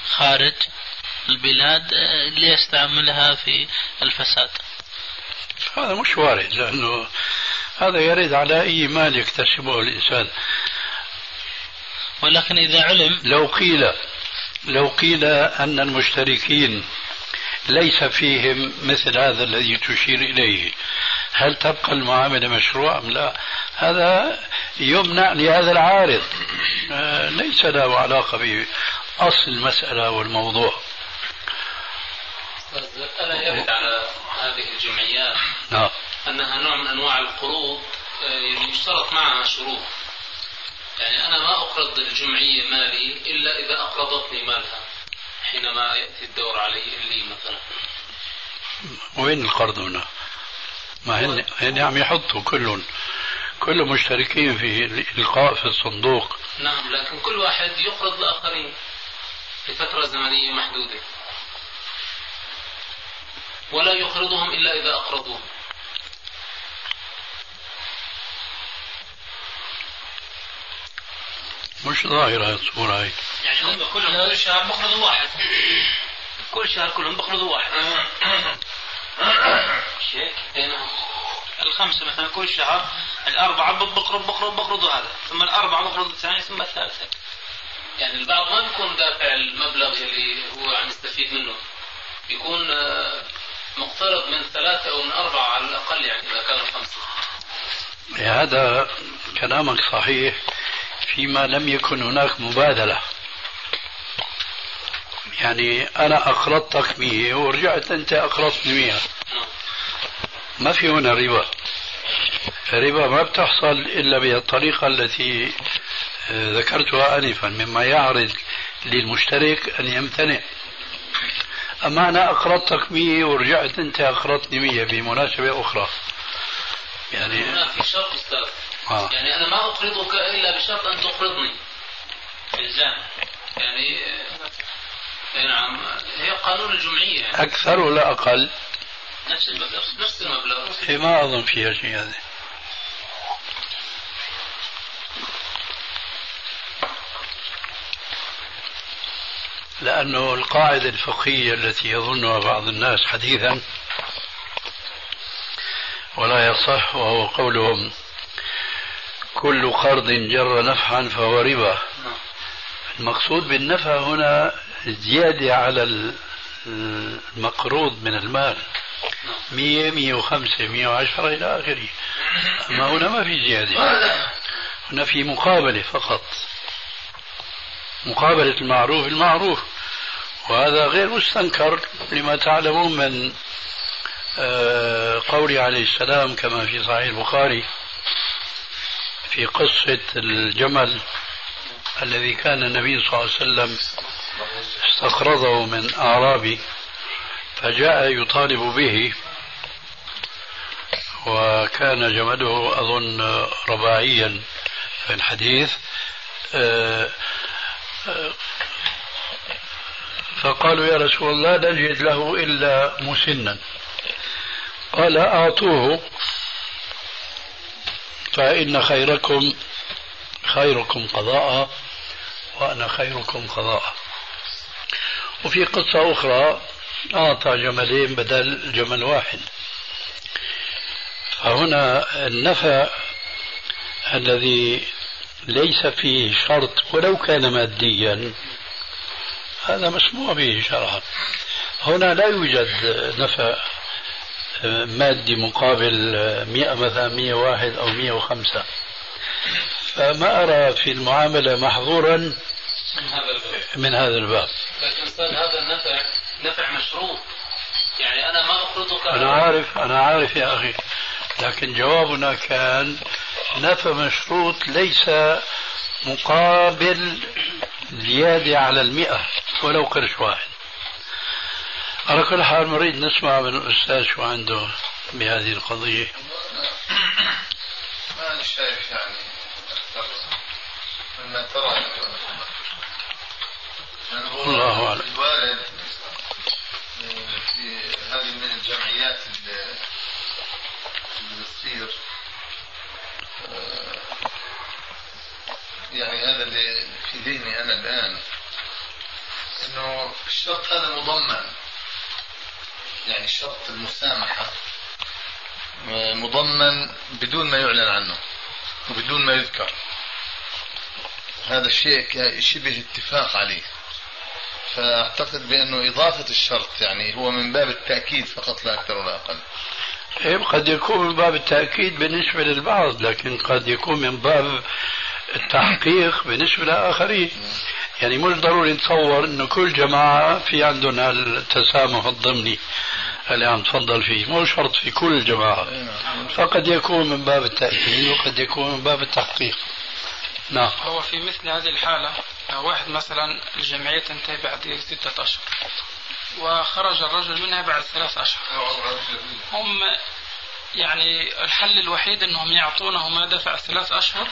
خارج البلاد ليستعملها في الفساد. هذا مش وارد لأنه هذا يرد على أي مال يكتسبه الإنسان. ولكن إذا علم لو قيل لو قيل أن المشتركين ليس فيهم مثل هذا الذي تشير إليه هل تبقى المعاملة مشروعة أم لا؟ هذا يمنع لهذا العارض. آه، ليس له علاقة بأصل المسألة والموضوع. ألا يرد على هذه الجمعيات. نعم. أنها نوع من أنواع القروض آه، يعني يشترط معها شروط. يعني أنا ما أقرض الجمعية مالي إلا إذا أقرضتني مالها حينما يأتي الدور علي لي مثلا. وين القرض هنا؟ ما هن هن عم يحطوا كلهم. كل مشتركين في الإلقاء في الصندوق. نعم لكن كل واحد يقرض لآخرين لفترة زمنية محدودة. ولا يقرضهم إلا إذا أقرضوه. مش ظاهرة الصورة هاي. يعني هم كلهم كل شهر بقرضوا واحد. كل شهر كلهم بقرضوا واحد. الخمسة مثلا كل شهر الأربعة بقرض بقرض بقرضوا هذا. ثم الأربعة بقرض الثاني ثم الثالثة. يعني البعض ما بيكون دافع المبلغ اللي هو عم يستفيد منه. بيكون آه، مقترض من ثلاثة أو من أربعة على الأقل يعني إذا كانوا خمسة. هذا كلامك صحيح. فيما لم يكن هناك مبادلة. يعني أنا أقرضتك مية ورجعت أنت أقرضتني مية. ما في هنا ربا. الربا ما بتحصل إلا بالطريقة التي ذكرتها آنفا مما يعرض للمشترك أن يمتنع. أما أنا أقرضتك مية ورجعت أنت أقرضتني مية بمناسبة أخرى. يعني هنا في شرط أستاذ آه. يعني أنا ما أقرضك إلا بشرط أن تقرضني. إلزام يعني أي نعم. هي قانون الجمعية. يعني. أكثر ولا أقل؟ نفس المبلغ نفس المبلغ. إيه ما أظن فيها شيء هذا. لأنه القاعدة الفقهية التي يظنها بعض الناس حديثا ولا يصح وهو قولهم كل قرض جر نفعا فهو ربا. المقصود بالنفع هنا زيادة على المقروض من المال. مية مية وخمسة مية وعشرة إلى آخره. أما هنا ما في زيادة. هنا في مقابلة فقط. مقابلة المعروف المعروف وهذا غير مستنكر لما تعلمون من آه، قوله عليه السلام كما في صحيح البخاري في قصة الجمل الذي كان النبي صلى الله عليه وسلم استقرضه من أعرابي فجاء يطالب به وكان جمله أظن رباعيا في الحديث آه، آه، فقالوا يا رسول الله لا نجد له إلا مسنا. قال أعطوه. فإن خيركم خيركم قضاء وأنا خيركم قضاء. وفي قصة أخرى أعطى جملين بدل جمل واحد. فهنا النفع الذي ليس فيه شرط ولو كان ماديا هذا مسموع به شرعا هنا لا يوجد نفع مادي مقابل مئة مثلا مئة واحد أو مئة وخمسة. فما أرى في المعاملة محظورا من هذا الباب. من هذا الباب. لكن هذا النفع نفع مشروط. يعني أنا ما أقرضك أنا عارف أنا عارف يا أخي. لكن جوابنا كان نفع مشروط ليس مقابل زيادة على المئة ولو قرش واحد. على كل حال نريد نسمع من الأستاذ شو عنده بهذه القضية. ما أنا شايف يعني مما ترى يعني هو الله أعلم. الوالد في هذه من الجمعيات اللي اللي بتصير آه، يعني هذا اللي في ذهني أنا الآن. إنه الشرط هذا مضمن. يعني شرط المسامحة. مضمن بدون ما يعلن عنه. وبدون ما يذكر. هذا الشيء شبه اتفاق عليه. فأعتقد بأنه إضافة الشرط يعني هو من باب التأكيد فقط لا أكثر ولا أقل. إيه قد يكون من باب التأكيد بالنسبة للبعض لكن قد يكون من باب التحقيق بالنسبة لآخرين يعني مش ضروري نتصور انه كل جماعة في عندهم التسامح الضمني. اللي عم تفضل فيه. مو شرط في كل الجماعة فقد يكون من باب التأكيد وقد يكون من باب التحقيق. نعم. هو في مثل هذه الحالة واحد مثلا الجمعية تنتهي بعد ستة أشهر وخرج الرجل منها بعد ثلاث أشهر. هم يعني الحل الوحيد أنهم يعطونه ما دفع ثلاث أشهر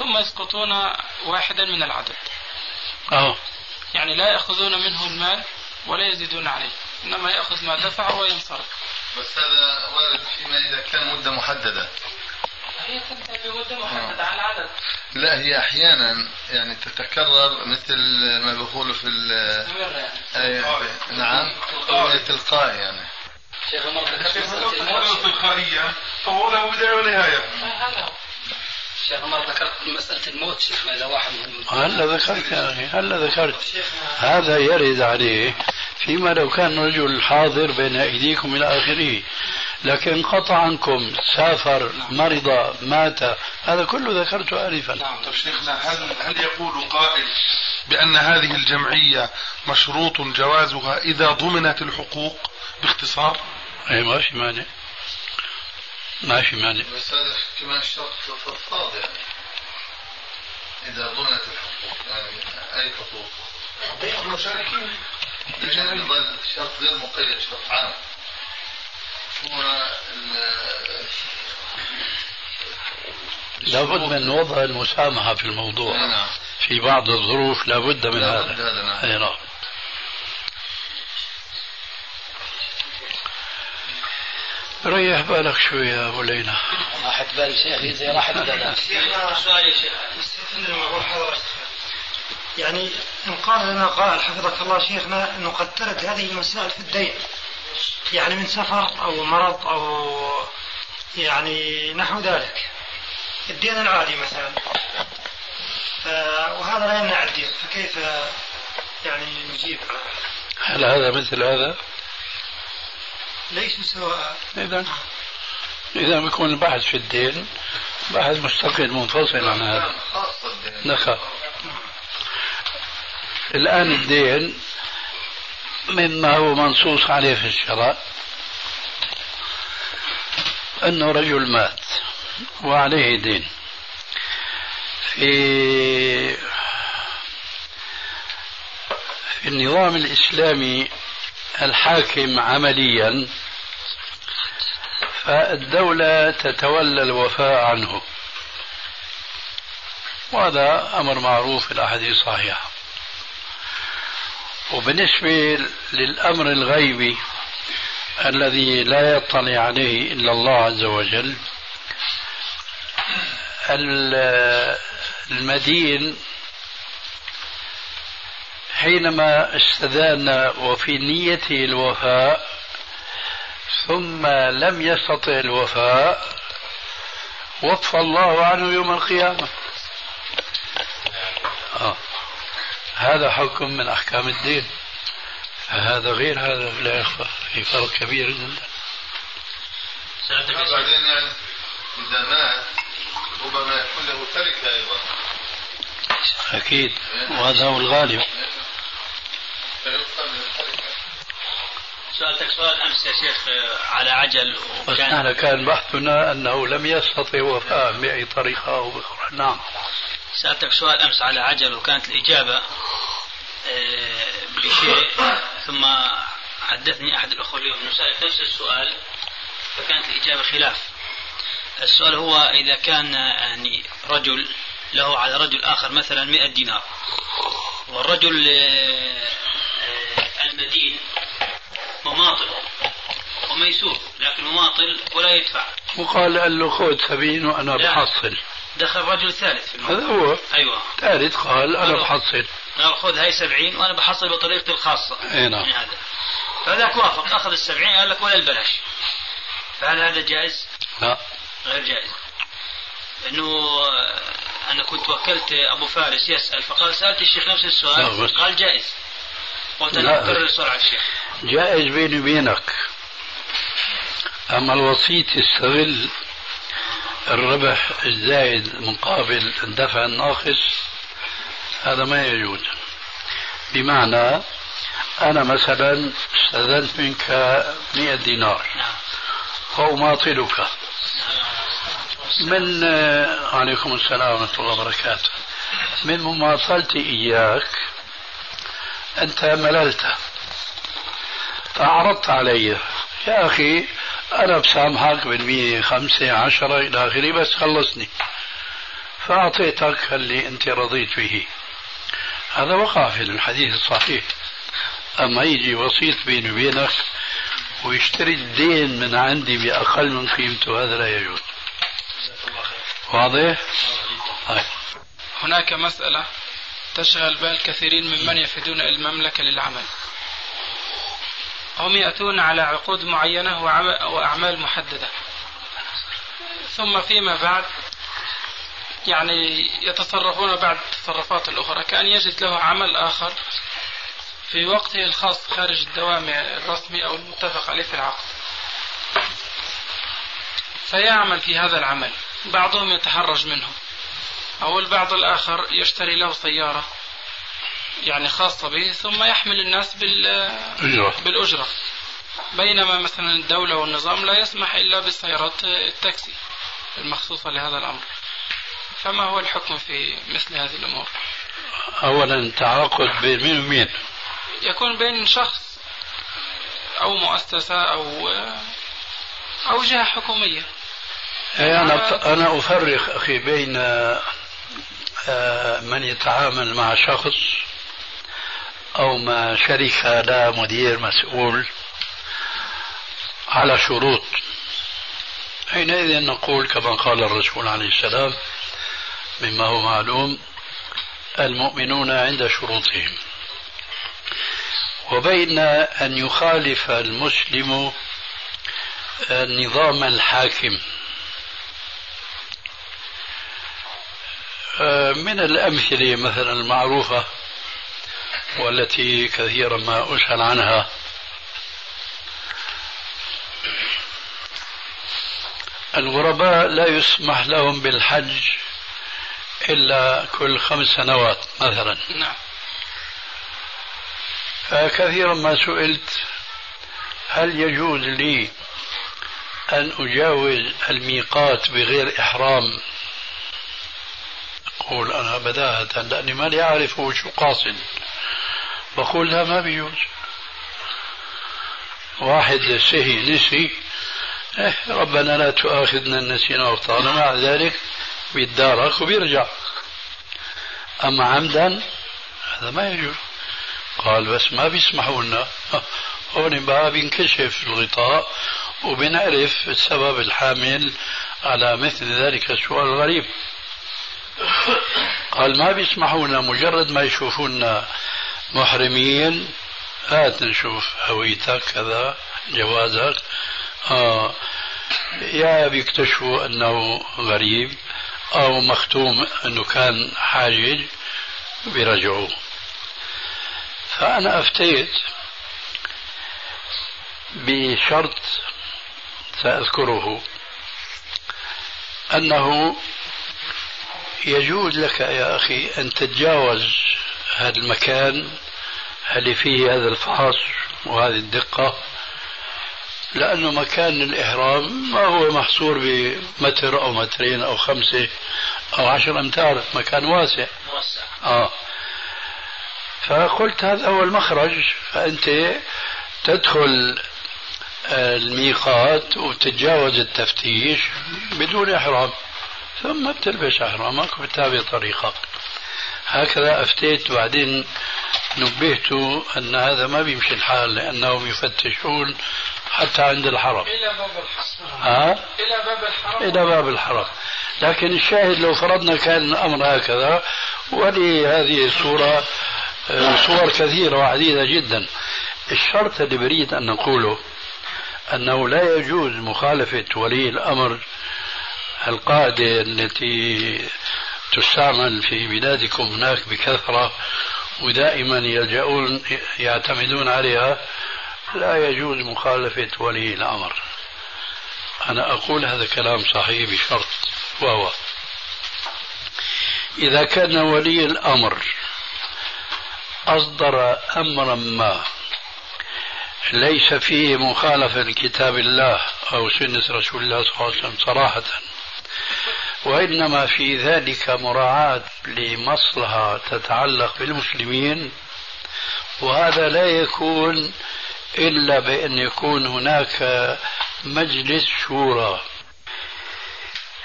ثم يسقطون واحدا من العدد أهو يعني لا يأخذون منه المال ولا يزيدون عليه. إنما يأخذ ما دفع وينصرف. بس هذا وارد فيما إذا كان مدة محددة. هي تنتهي بمدة محددة على العدد. لا هي أحيانا يعني تتكرر مثل ما بيقولوا في ال- يعني. نعم. تلقائي يعني. شيخ عمر الموت التلقائية فهو له بداية ونهاية هذا هو شيخ عمر ذكرت مسألة الموت شيخنا إذا واحد هلا ذكرت يا أخي هلا ذكرت. هذا يرد عليه فيما لو كان رجل حاضر بين أيديكم إلى آخره لكن قطع عنكم سافر مرض مات هذا كله ذكرته آنفا. نعم طيب شيخنا هل هل يقول قائل بأن هذه الجمعية مشروط جوازها إذا ضمنت الحقوق باختصار؟ أي ما في مانع. ما في مانع بس هذا كمان شرط فضفاض يعني إذا ضمنت الحقوق يعني أي حقوق؟ حقوق المشاركين. يعني يظل شرط غير مقيد شرط عام. هو لابد من وضع المسامحة في الموضوع. نعم. في بعض الظروف لابد من لابد هذا. هذا،. أي نعم. ريح بالك شوي يا أبو ليلى. راحت بال شيخي زي راحت <laughs> بال سؤال يا شيخ. يعني إن قال لنا قائل حفظك الله شيخنا أنه قد ترد هذه المسائل في الدين. يعني من سفر أو مرض أو يعني نحو ذلك. الدين العادي مثلا. وهذا لا يمنع الدين. فكيف يعني نجيب على هل هذا مثل هذا؟ ليسوا سواء إذا إذا بيكون البحث في الدين بحث مستقل منفصل عن هذا. خاصة الدين. نخا الآن الدين مما هو منصوص عليه في الشرع أنه رجل مات وعليه دين. في في النظام الإسلامي الحاكم عمليا فالدولة تتولى الوفاء عنه. وهذا أمر معروف في الأحاديث الصحيحة. وبالنسبة للأمر الغيبي الذي لا يطلع عليه إلا الله عز وجل المدين حينما استدان وفي نيته الوفاء ثم لم يستطع الوفاء وقف الله عنه يوم القيامة. آه. هذا حكم من أحكام الدين. فهذا غير هذا لا يخفى في فرق كبير جدا. بعدين يعني إذا مات ربما يكون له تركة أيضا. أكيد. وهذا هو الغالب. التركة سألتك سؤال أمس يا شيخ آه، على عجل وكان نحن كان بحثنا أنه لم يستطع وفاء بأي طريقة أو بأخرى نعم. سألتك سؤال أمس على عجل وكانت الإجابة آه، بشيء. ثم حدثني أحد الأخوة اليوم سألت نفس السؤال فكانت الإجابة خلاف. السؤال هو إذا كان يعني رجل له على رجل آخر مثلا 100 دينار والرجل آه، آه، المدين مماطل. وميسور. لكن مماطل ولا يدفع. وقال قال له خذ سبعين وأنا لا. بحصل. دخل رجل ثالث في هذا هو. أيوه. ثالث قال أيوة. بحصل. قال خذ هاي سبعين وأنا بحصل بطريقتي الخاصة. أي نعم. يعني هذا. فذاك وافق. أخذ السبعين قال لك ولا البلاش. فهل هذا جائز؟ لا. غير جائز. إنه آه، أنا كنت وكلت أبو فارس يسأل. فقال سألت الشيخ نفس السؤال. قال جائز. قلت. أنا اكرر الشيخ جائز بيني وبينك. أما الوسيط يستغل الربح الزايد مقابل الدفع الناقص هذا ما يجوز. بمعنى أنا مثلا استأذنت منك 100 دينار. نعم. وأماطلك من عليكم السلام ورحمة الله وبركاته. من مماطلتي إياك أنت مللت. فعرضت علي. يا أخي أنا بسامحك بالمية خمسة عشرة إلى آخره بس خلصني. فأعطيتك اللي أنت رضيت به. هذا وقع في الحديث الصحيح. أما يجي وسيط بيني وبينك ويشتري الدين من عندي بأقل من قيمته هذا لا يجوز. واضح؟ هناك مسألة. تشغل بال كثيرين ممن يفيدون المملكة للعمل. هم يأتون على عقود معينة وأعمال محددة. ثم فيما بعد يعني يتصرفون بعد التصرفات الأخرى. كأن يجد له عمل آخر في وقته الخاص خارج الدوام الرسمي أو المتفق عليه في العقد. فيعمل في هذا العمل. بعضهم يتحرج منه. أو البعض الآخر يشتري له سيارة يعني خاصة به ثم يحمل الناس بال بالأجرة. بينما مثلا الدولة والنظام لا يسمح إلا بالسيارات التاكسي المخصوصة لهذا الأمر. فما هو الحكم في مثل هذه الأمور؟ أولا تعاقد بين مين ومين؟ يكون بين شخص أو مؤسسة أو أو جهة حكومية. أي أنا أنا أفرق أخي بين من يتعامل مع شخص أو مع شركة لا مدير مسؤول على شروط. حينئذ نقول كما قال الرسول عليه السلام مما هو معلوم المؤمنون عند شروطهم. وبين أن يخالف المسلم النظام الحاكم. من الأمثلة مثلا المعروفة والتي كثيرا ما أسأل عنها. الغرباء لا يسمح لهم بالحج إلا كل خمس سنوات مثلا. نعم. فكثيرا ما سئلت هل يجوز لي أن أجاوز الميقات بغير إحرام أقول أنا بداهة لأني ماني أعرف شو قاصد بقول لا ما بيجوز. واحد سهي نسي إيه ربنا لا تؤاخذنا نسينا وأخطأنا. مع ذلك بيتدارك وبيرجع. أما عمدا هذا ما يجوز. قال بس ما بيسمحوا لنا <laughs> هون بقى بينكشف الغطاء وبنعرف السبب الحامل على مثل ذلك السؤال الغريب. قال ما بيسمحوا لنا مجرد ما يشوفونا محرمين هات نشوف هويتك كذا جوازك. آه يا بيكتشفوا أنه غريب أو مختوم أنه كان حاجج بيرجعوه فأنا أفتيت بشرط سأذكره أنه يجوز لك يا أخي أن تتجاوز هذا المكان اللي فيه هذا الفحص وهذه الدقة لأنه مكان الإحرام ما هو محصور بمتر أو مترين أو خمسة أو عشر أمتار مكان واسع. موسع آه. فقلت هذا هو المخرج فأنت تدخل الميقات وتتجاوز التفتيش بدون إحرام. ثم بتلبس إحرامك وبتتابع طريقك هكذا أفتيت بعدين نبهت أن هذا ما بيمشي الحال لأنهم يفتشون حتى عند الحرم. إلى باب الحرم. ها؟ إلى باب الحرم. إلى باب الحرم. لكن الشاهد لو فرضنا كان الأمر هكذا ولهذه الصورة آه، صور كثيرة وعديدة جدا. الشرط اللي بريد أن نقوله أنه لا يجوز مخالفة ولي الأمر القاعدة التي تستعمل في بلادكم هناك بكثرة ودائما يلجؤون يعتمدون عليها لا يجوز مخالفة ولي الأمر. أنا أقول هذا كلام صحيح بشرط وهو إذا كان ولي الأمر أصدر أمرا ما ليس فيه مخالفة لكتاب الله أو سنة رسول الله صلى الله عليه وسلم صراحة وإنما في ذلك مراعاة لمصلحة تتعلق بالمسلمين وهذا لا يكون إلا بأن يكون هناك مجلس شورى.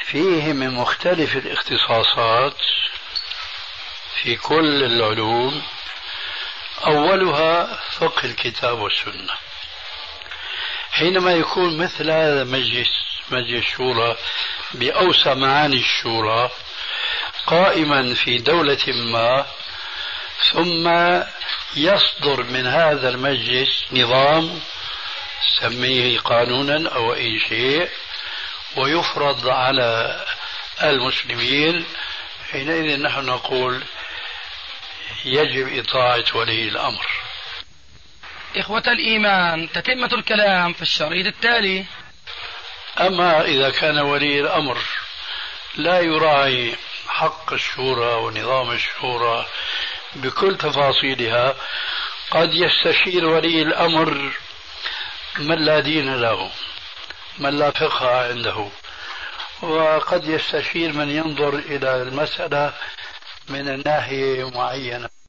فيه من مختلف الاختصاصات في كل العلوم أولها فقه الكتاب والسنة. حينما يكون مثل هذا مجلس مجلس شورى بأوسع معاني الشورى قائما في دولة ما ثم يصدر من هذا المجلس نظام سميه قانونا أو أي شيء ويفرض على المسلمين حينئذ نحن نقول يجب إطاعة ولي الأمر. إخوة الإيمان تتمة الكلام في الشريط التالي. أما إذا كان ولي الأمر لا يراعي حق الشورى ونظام الشورى بكل تفاصيلها قد يستشير ولي الأمر من لا دين له من لا فقه عنده وقد يستشير من ينظر إلى المسألة من الناحية معينة.